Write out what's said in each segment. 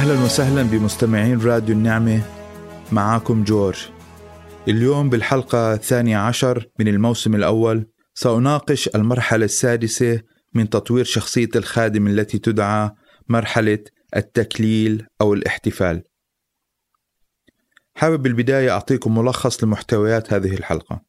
أهلا وسهلا بمستمعين راديو النعمة معاكم جورج. اليوم بالحلقة الثانية عشر من الموسم الأول سأناقش المرحلة السادسة من تطوير شخصية الخادم التي تدعى مرحلة التكليل أو الاحتفال. حابب بالبداية أعطيكم ملخص لمحتويات هذه الحلقة.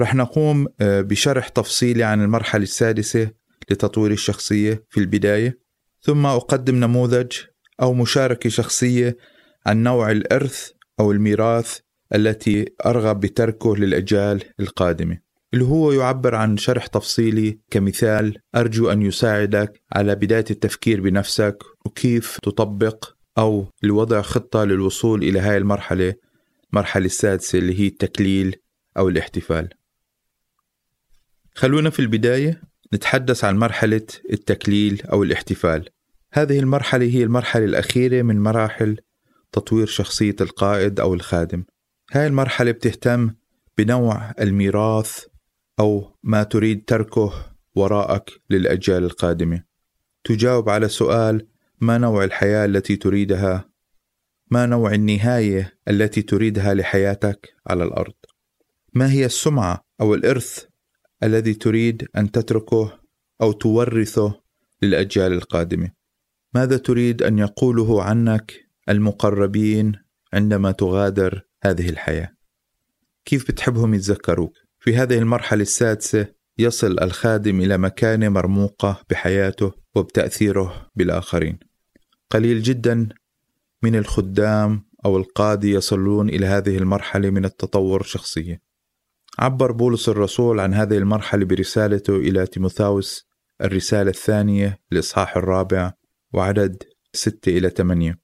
رح نقوم آه، بشرح تفصيلي عن المرحلة السادسة لتطوير الشخصية في البداية ثم أقدم نموذج أو مشاركة شخصية عن نوع الإرث أو الميراث التي أرغب بتركه للأجيال القادمة. اللي هو يعبر عن شرح تفصيلي كمثال أرجو أن يساعدك على بداية التفكير بنفسك وكيف تطبق أو لوضع خطة للوصول إلى هاي المرحلة المرحلة السادسة اللي هي التكليل أو الاحتفال. خلونا في البداية نتحدث عن مرحلة التكليل أو الاحتفال. هذه المرحلة هي المرحلة الأخيرة من مراحل تطوير شخصية القائد أو الخادم. هاي المرحلة بتهتم بنوع الميراث أو ما تريد تركه وراءك للأجيال القادمة. تجاوب على سؤال ما نوع الحياة التي تريدها؟ ما نوع النهاية التي تريدها لحياتك على الأرض؟ ما هي السمعة أو الإرث الذي تريد أن تتركه أو تورثه للأجيال القادمة؟ ماذا تريد أن يقوله عنك المقربين عندما تغادر هذه الحياة؟ كيف بتحبهم يتذكروك؟ في هذه المرحلة السادسة يصل الخادم إلى مكانة مرموقة بحياته وبتأثيره بالآخرين. قليل جدا من الخدام أو القادة يصلون إلى هذه المرحلة من التطور الشخصية عبر بولس الرسول عن هذه المرحلة برسالته إلى تيموثاوس الرسالة الثانية الإصحاح الرابع وعدد ستة إلى ثمانية.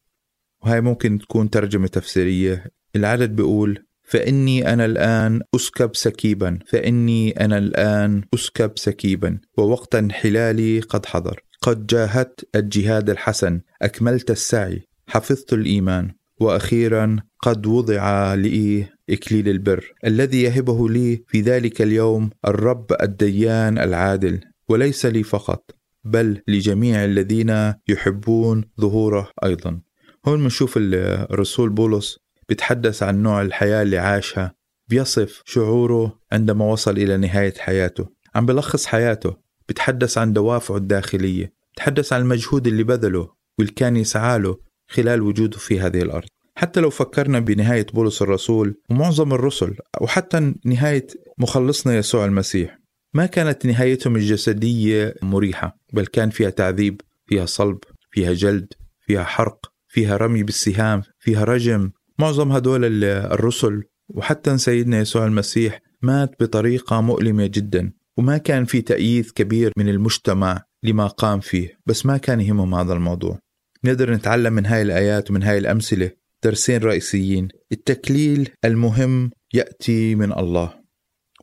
وهي ممكن تكون ترجمة تفسيرية. العدد بيقول فإني أنا الآن أسكب سكيبا. فإني أنا الآن أسكب سكيبا. ووقت انحلالي قد حضر. قد جاهدت الجهاد الحسن. أكملت السعي. حفظت الإيمان. وأخيرا قد وضع لي إكليل البر. الذي يهبه لي في ذلك اليوم الرب الديان العادل. وليس لي فقط. بل لجميع الذين يحبون ظهوره أيضا. هون بنشوف الرسول بولس بيتحدث عن نوع الحياة اللي عاشها. بيصف شعوره عندما وصل إلى نهاية حياته. عم بلخص حياته. بتحدث عن دوافعه الداخلية. بتحدث عن المجهود اللي بذله واللي كان يسعى له خلال وجوده في هذه الأرض. حتى لو فكرنا بنهاية بولس الرسول ومعظم الرسل وحتى نهاية مخلصنا يسوع المسيح. ما كانت نهايتهم الجسدية مريحة بل كان فيها تعذيب فيها صلب فيها جلد فيها حرق فيها رمي بالسهام فيها رجم. معظم هدول الرسل وحتى سيدنا يسوع المسيح مات بطريقة مؤلمة جدا. وما كان في تأييد كبير من المجتمع لما قام فيه بس ما كان يهمهم هذا الموضوع. نقدر نتعلم من هاي الآيات ومن هاي الأمثلة درسين رئيسيين. التكليل المهم يأتي من الله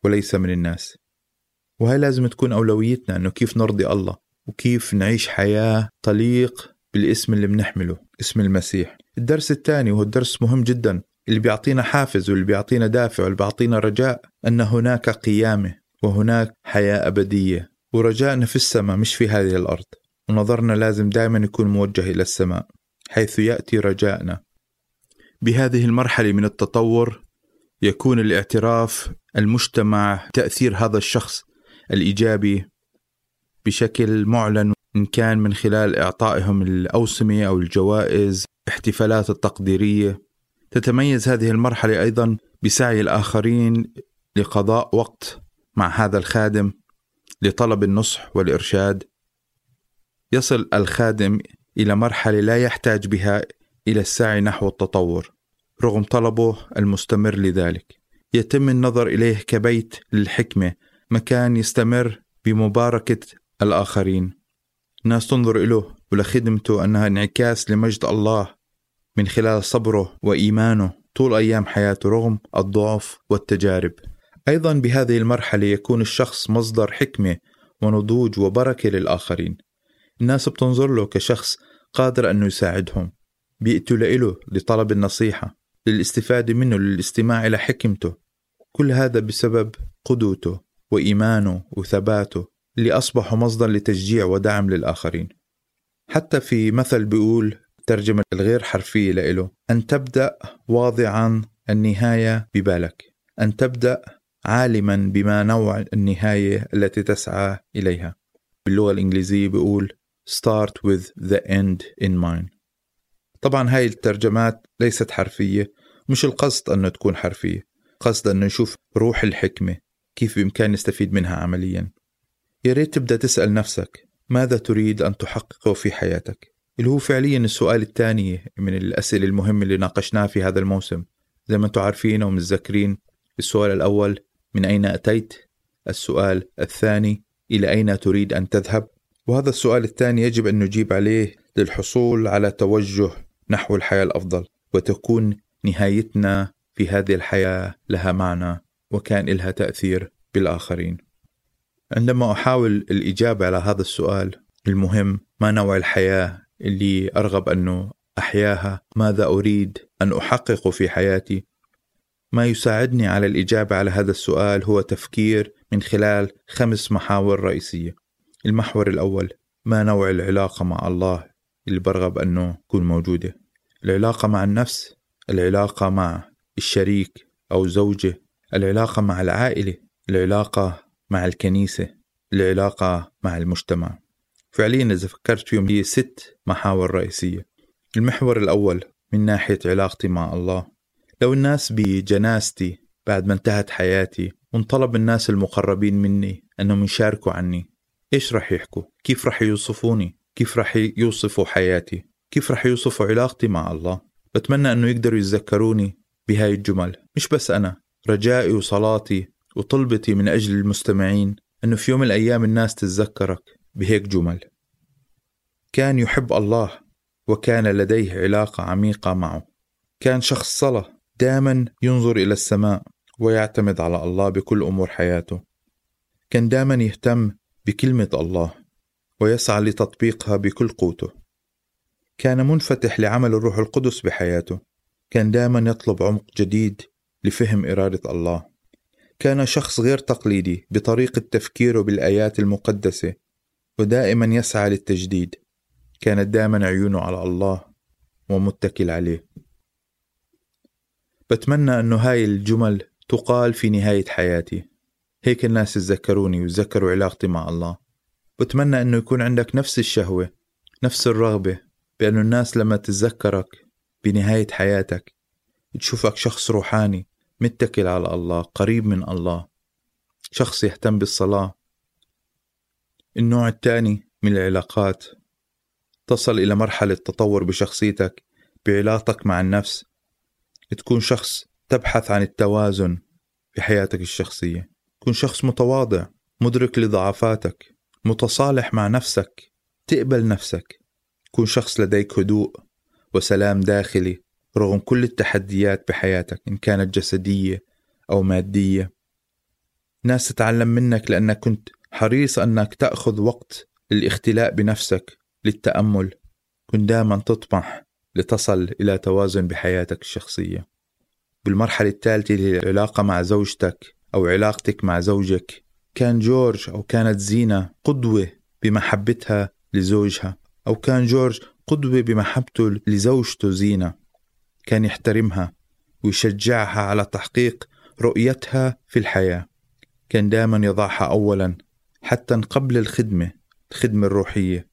وليس من الناس. وهي لازم تكون أولويتنا أنه كيف نرضي الله وكيف نعيش حياة تليق بالاسم اللي بنحمله اسم المسيح. الدرس الثاني وهو الدرس مهم جدا اللي بيعطينا حافز واللي بيعطينا دافع واللي بيعطينا رجاء أن هناك قيامة وهناك حياة أبدية. ورجائنا في السماء مش في هذه الأرض. ونظرنا لازم دائما يكون موجه إلى السماء حيث يأتي رجائنا. بهذه المرحلة من التطور يكون الاعتراف المجتمع تأثير هذا الشخص الإيجابي بشكل معلن إن كان من خلال إعطائهم الأوسمة أو الجوائز احتفالات التقديرية تتميز هذه المرحلة أيضا بسعي الآخرين لقضاء وقت مع هذا الخادم لطلب النصح والإرشاد. يصل الخادم إلى مرحلة لا يحتاج بها إلى السعي نحو التطور رغم طلبه المستمر لذلك. يتم النظر إليه كبيت للحكمة مكان يستمر بمباركة الآخرين. الناس تنظر إله ولخدمته أنها انعكاس لمجد الله من خلال صبره وإيمانه طول أيام حياته رغم الضعف والتجارب. أيضا بهذه المرحلة يكون الشخص مصدر حكمة ونضوج وبركة للآخرين. الناس بتنظر له كشخص قادر أنه يساعدهم. بيأتوا له لطلب النصيحة للاستفادة منه للاستماع إلى حكمته. كل هذا بسبب قدوته. وإيمانه وثباته اللي أصبحوا مصدر لتشجيع ودعم للآخرين. حتى في مثل بيقول الترجمة الغير حرفية له أن تبدأ واضعا النهاية ببالك أن تبدأ عالما بما نوع النهاية التي تسعى إليها. باللغة الإنجليزية بيقول start with the end in mind. طبعا هاي الترجمات ليست حرفية مش القصد أنه تكون حرفية قصد أنه نشوف روح الحكمة. كيف بإمكان نستفيد منها عمليا؟ يا ريت تبدأ تسأل نفسك ماذا تريد أن تحققه في حياتك؟ اللي هو فعليا السؤال الثاني من الأسئلة المهمة اللي ناقشناها في هذا الموسم. زي ما أنتم عارفين ومتذكرين السؤال الأول من أين أتيت؟ السؤال الثاني إلى أين تريد أن تذهب؟ وهذا السؤال الثاني يجب أن نجيب عليه للحصول على توجه نحو الحياة الأفضل وتكون نهايتنا في هذه الحياة لها معنى. وكان لها تأثير بالآخرين. عندما أحاول الإجابة على هذا السؤال المهم ما نوع الحياة اللي أرغب أنه أحياها ماذا أريد أن أحقق في حياتي. ما يساعدني على الإجابة على هذا السؤال هو تفكير من خلال خمس محاور رئيسية. المحور الأول ما نوع العلاقة مع الله اللي برغب أنه تكون موجودة. العلاقة مع النفس العلاقة مع الشريك أو زوجة العلاقة مع العائلة العلاقة مع الكنيسة العلاقة مع المجتمع فعليا إذا فكرت فيهم هي ست محاور رئيسية المحور الأول من ناحية علاقتي مع الله لو الناس بجنازتي بعد ما انتهت حياتي وانطلب الناس المقربين مني أنهم يشاركوا عني إيش رح يحكوا؟ كيف رح يوصفوني؟ كيف رح يوصفوا حياتي؟ كيف رح يوصفوا علاقتي مع الله؟ بتمنى أنه يقدروا يتذكروني بهاي الجمل مش بس أنا رجائي وصلاتي وطلبتي من أجل المستمعين أنه في يوم من الأيام الناس تتذكرك بهيك جمل. كان يحب الله وكان لديه علاقة عميقة معه. كان شخص صلاة دائما ينظر إلى السماء ويعتمد على الله بكل أمور حياته. كان دائما يهتم بكلمة الله ويسعى لتطبيقها بكل قوته. كان منفتح لعمل الروح القدس بحياته. كان دائما يطلب عمق جديد لفهم إرادة الله. كان شخص غير تقليدي بطريقة تفكيره بالآيات المقدسة ودائما يسعى للتجديد. كانت دائما عيونه على الله ومتكل عليه. بتمنى أنه هاي الجمل تقال في نهاية حياتي. هيك الناس يتذكروني ويتذكروا علاقتي مع الله. بتمنى أنه يكون عندك نفس الشهوة نفس الرغبة بأنه الناس لما تتذكرك بنهاية حياتك تشوفك شخص روحاني متكل على الله قريب من الله شخص يهتم بالصلاة. النوع الثاني من العلاقات تصل إلى مرحلة تطور بشخصيتك بعلاقتك مع النفس. تكون شخص تبحث عن التوازن في حياتك الشخصية. تكون شخص متواضع مدرك لضعفاتك متصالح مع نفسك تقبل نفسك. تكون شخص لديك هدوء وسلام داخلي. رغم كل التحديات بحياتك إن كانت جسدية أو مادية. ناس تتعلم منك لأنك كنت حريص أنك تأخذ وقت للاختلاء بنفسك للتأمل. كن دائما تطمح لتصل إلى توازن بحياتك الشخصية. بالمرحلة الثالثة اللي العلاقة مع زوجتك أو علاقتك مع زوجك كان جورج أو كانت زينة قدوة بمحبتها لزوجها أو كان جورج قدوة بمحبته لزوجته زينة. كان يحترمها ويشجعها على تحقيق رؤيتها في الحياة. كان دائما يضعها أولا حتى قبل الخدمة الخدمة الروحية.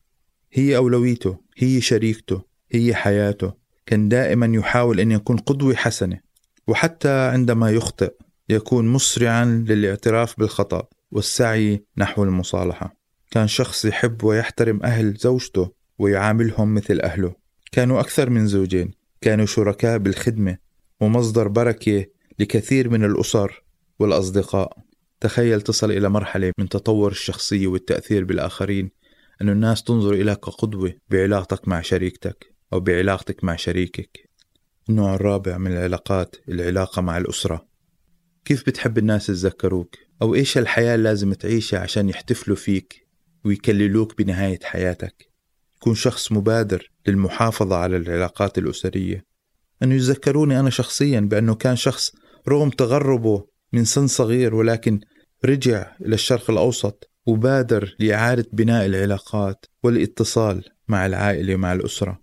هي أولويته هي شريكته هي حياته. كان دائما يحاول أن يكون قدوة حسنة وحتى عندما يخطئ يكون مسرعا للاعتراف بالخطأ والسعي نحو المصالحة. كان شخص يحب ويحترم أهل زوجته ويعاملهم مثل أهله. كانوا أكثر من زوجين. كانوا شركاء بالخدمة ومصدر بركة لكثير من الأسر والأصدقاء. تخيل تصل إلى مرحلة من تطور الشخصية والتأثير بالآخرين أن الناس تنظر إليك كقدوة بعلاقتك مع شريكتك أو بعلاقتك مع شريكك. النوع الرابع من العلاقات العلاقة مع الأسرة. كيف بتحب الناس يتذكروك؟ أو إيش الحياة لازم تعيشها عشان يحتفلوا فيك ويكللوك بنهاية حياتك؟ كون شخص مبادر للمحافظة على العلاقات الأسرية. أنه يتذكروني أنا شخصيا بأنه كان شخص رغم تغربه من سن صغير ولكن رجع إلى الشرق الأوسط وبادر لإعادة بناء العلاقات والاتصال مع العائلة ومع الأسرة.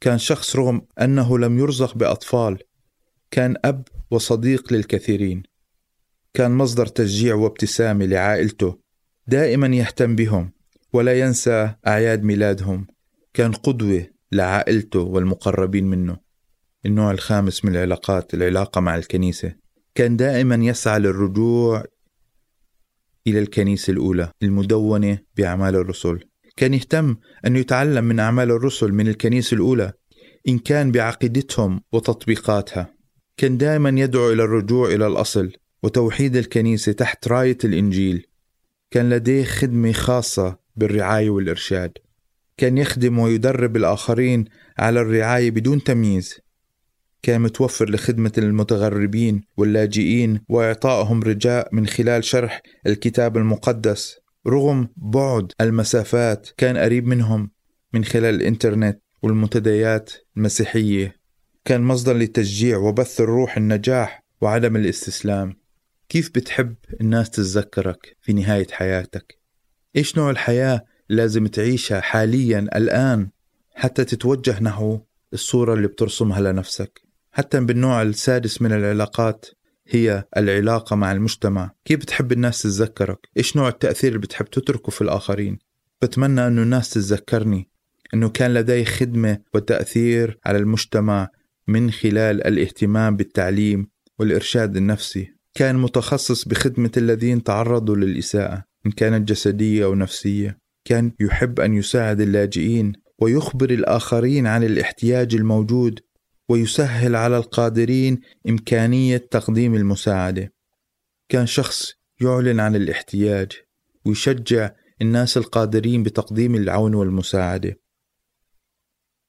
كان شخص رغم أنه لم يرزق بأطفال كان أب وصديق للكثيرين. كان مصدر تشجيع وابتسامة لعائلته دائما يهتم بهم. ولا ينسى أعياد ميلادهم. كان قدوة لعائلته والمقربين منه. النوع الخامس من العلاقات العلاقة مع الكنيسة. كان دائما يسعى للرجوع إلى الكنيسة الأولى المدونة بأعمال الرسل. كان يهتم أن يتعلم من أعمال الرسل من الكنيسة الأولى إن كان بعقيدتهم وتطبيقاتها. كان دائما يدعو إلى الرجوع إلى الأصل وتوحيد الكنيسة تحت راية الإنجيل. كان لديه خدمة خاصة بالرعاية والإرشاد. كان يخدم ويدرب الآخرين على الرعاية بدون تمييز. كان متوفر لخدمة المتغربين واللاجئين وإعطائهم رجاء من خلال شرح الكتاب المقدس. رغم بعد المسافات كان قريب منهم من خلال الإنترنت والمنتديات المسيحية. كان مصدر لتشجيع وبث الروح النجاح وعدم الاستسلام. كيف بتحب الناس تتذكرك في نهاية حياتك؟ إيش نوع الحياة لازم تعيشها حاليا الآن حتى تتوجه نحو الصورة اللي بترسمها لنفسك؟ حتى بالنوع السادس من العلاقات هي العلاقة مع المجتمع. كيف بتحب الناس تتذكرك؟ إيش نوع التأثير اللي بتحب تتركه في الآخرين؟ بتمنى أنه الناس تتذكرني أنه كان لدي خدمة وتأثير على المجتمع من خلال الاهتمام بالتعليم والإرشاد النفسي. كان متخصص بخدمة الذين تعرضوا للإساءة. إن كانت جسدية أو نفسية كان يحب أن يساعد اللاجئين ويخبر الآخرين عن الاحتياج الموجود ويسهل على القادرين إمكانية تقديم المساعدة. كان شخص يعلن عن الاحتياج ويشجع الناس القادرين بتقديم العون والمساعدة.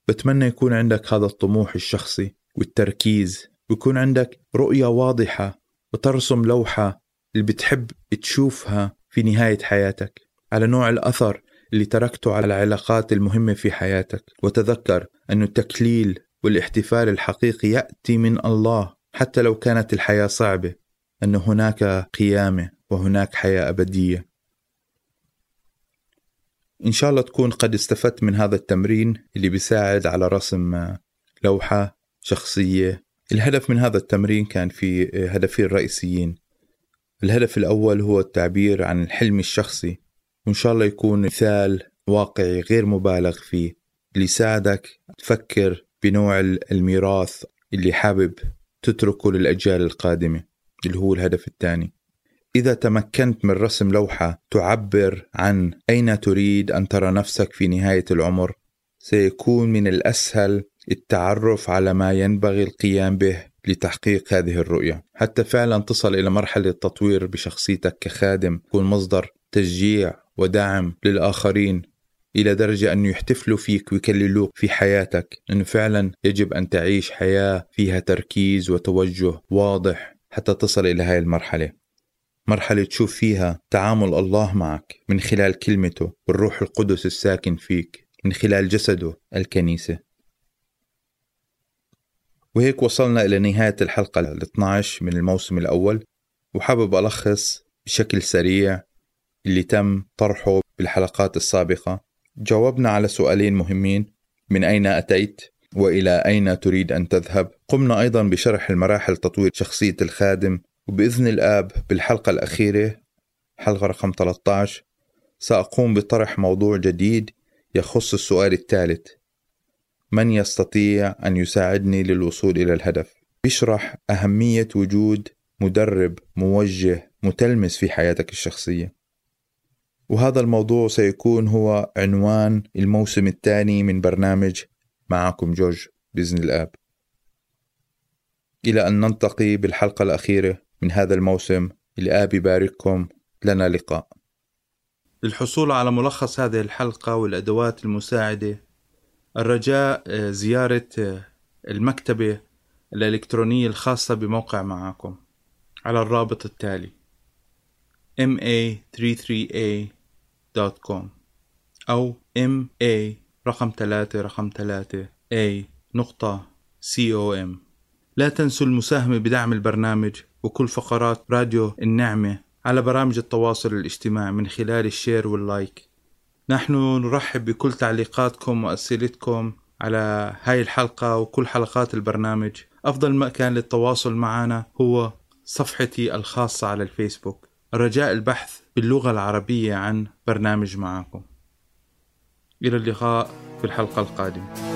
بتمنى يكون عندك هذا الطموح الشخصي والتركيز ويكون عندك رؤية واضحة وترسم لوحة اللي بتحب تشوفها في نهاية حياتك على نوع الأثر اللي تركته على العلاقات المهمة في حياتك. وتذكر أن التكليل والاحتفال الحقيقي يأتي من الله حتى لو كانت الحياة صعبة أن هناك قيامة وهناك حياة أبدية. إن شاء الله تكون قد استفدت من هذا التمرين اللي بيساعد على رسم لوحة شخصية. الهدف من هذا التمرين كان في هدفين رئيسيين. الهدف الأول هو التعبير عن الحلم الشخصي وإن شاء الله يكون مثال واقعي غير مبالغ فيه. اللي يساعدك تفكر بنوع الميراث اللي حابب تتركه للأجيال القادمة اللي هو الهدف الثاني. إذا تمكنت من رسم لوحة تعبر عن أين تريد أن ترى نفسك في نهاية العمر سيكون من الأسهل التعرف على ما ينبغي القيام به لتحقيق هذه الرؤية. حتى فعلا تصل إلى مرحلة تطوير بشخصيتك كخادم تكون مصدر تشجيع ودعم للآخرين إلى درجة أنه يحتفلوا فيك ويكللوك في حياتك. أنه فعلا يجب أن تعيش حياة فيها تركيز وتوجه واضح حتى تصل إلى هذه المرحلة. مرحلة تشوف فيها تعامل الله معك من خلال كلمته والروح القدس الساكن فيك من خلال جسده الكنيسة. وهيك وصلنا إلى نهاية الحلقة ال 12 من الموسم الأول وحابب ألخص بشكل سريع اللي تم طرحه بالحلقات السابقة. جاوبنا على سؤالين مهمين من أين أتيت؟ وإلى أين تريد أن تذهب؟ قمنا أيضا بشرح المراحل تطوير شخصية الخادم وبإذن الآب بالحلقة الأخيرة حلقة رقم 13 سأقوم بطرح موضوع جديد يخص السؤال الثالث. من يستطيع أن يساعدني للوصول إلى الهدف؟ بيشرح أهمية وجود مدرب موجه متلمس في حياتك الشخصية. وهذا الموضوع سيكون هو عنوان الموسم الثاني من برنامج معكم جورج بإذن الآب. إلى أن نلتقي بالحلقة الأخيرة من هذا الموسم الآب يبارككم. لنا لقاء. للحصول على ملخص هذه الحلقة والأدوات المساعدة الرجاء آه، زيارة آه، المكتبة الإلكترونية الخاصة بموقع معاكم على الرابط التالي ma33a.com أو ma رقم ثلاثة رقم ثلاثة a نقطة com. لا تنسوا المساهمة بدعم البرنامج وكل فقرات راديو النعمة على برامج التواصل الاجتماعي من خلال ال share وال like. نحن نرحب بكل تعليقاتكم وأسئلتكم على هاي الحلقة وكل حلقات البرنامج. أفضل مكان للتواصل معنا هو صفحتي الخاصة على الفيسبوك. الرجاء البحث باللغة العربية عن برنامج معاكم. إلى اللقاء في الحلقة القادمة.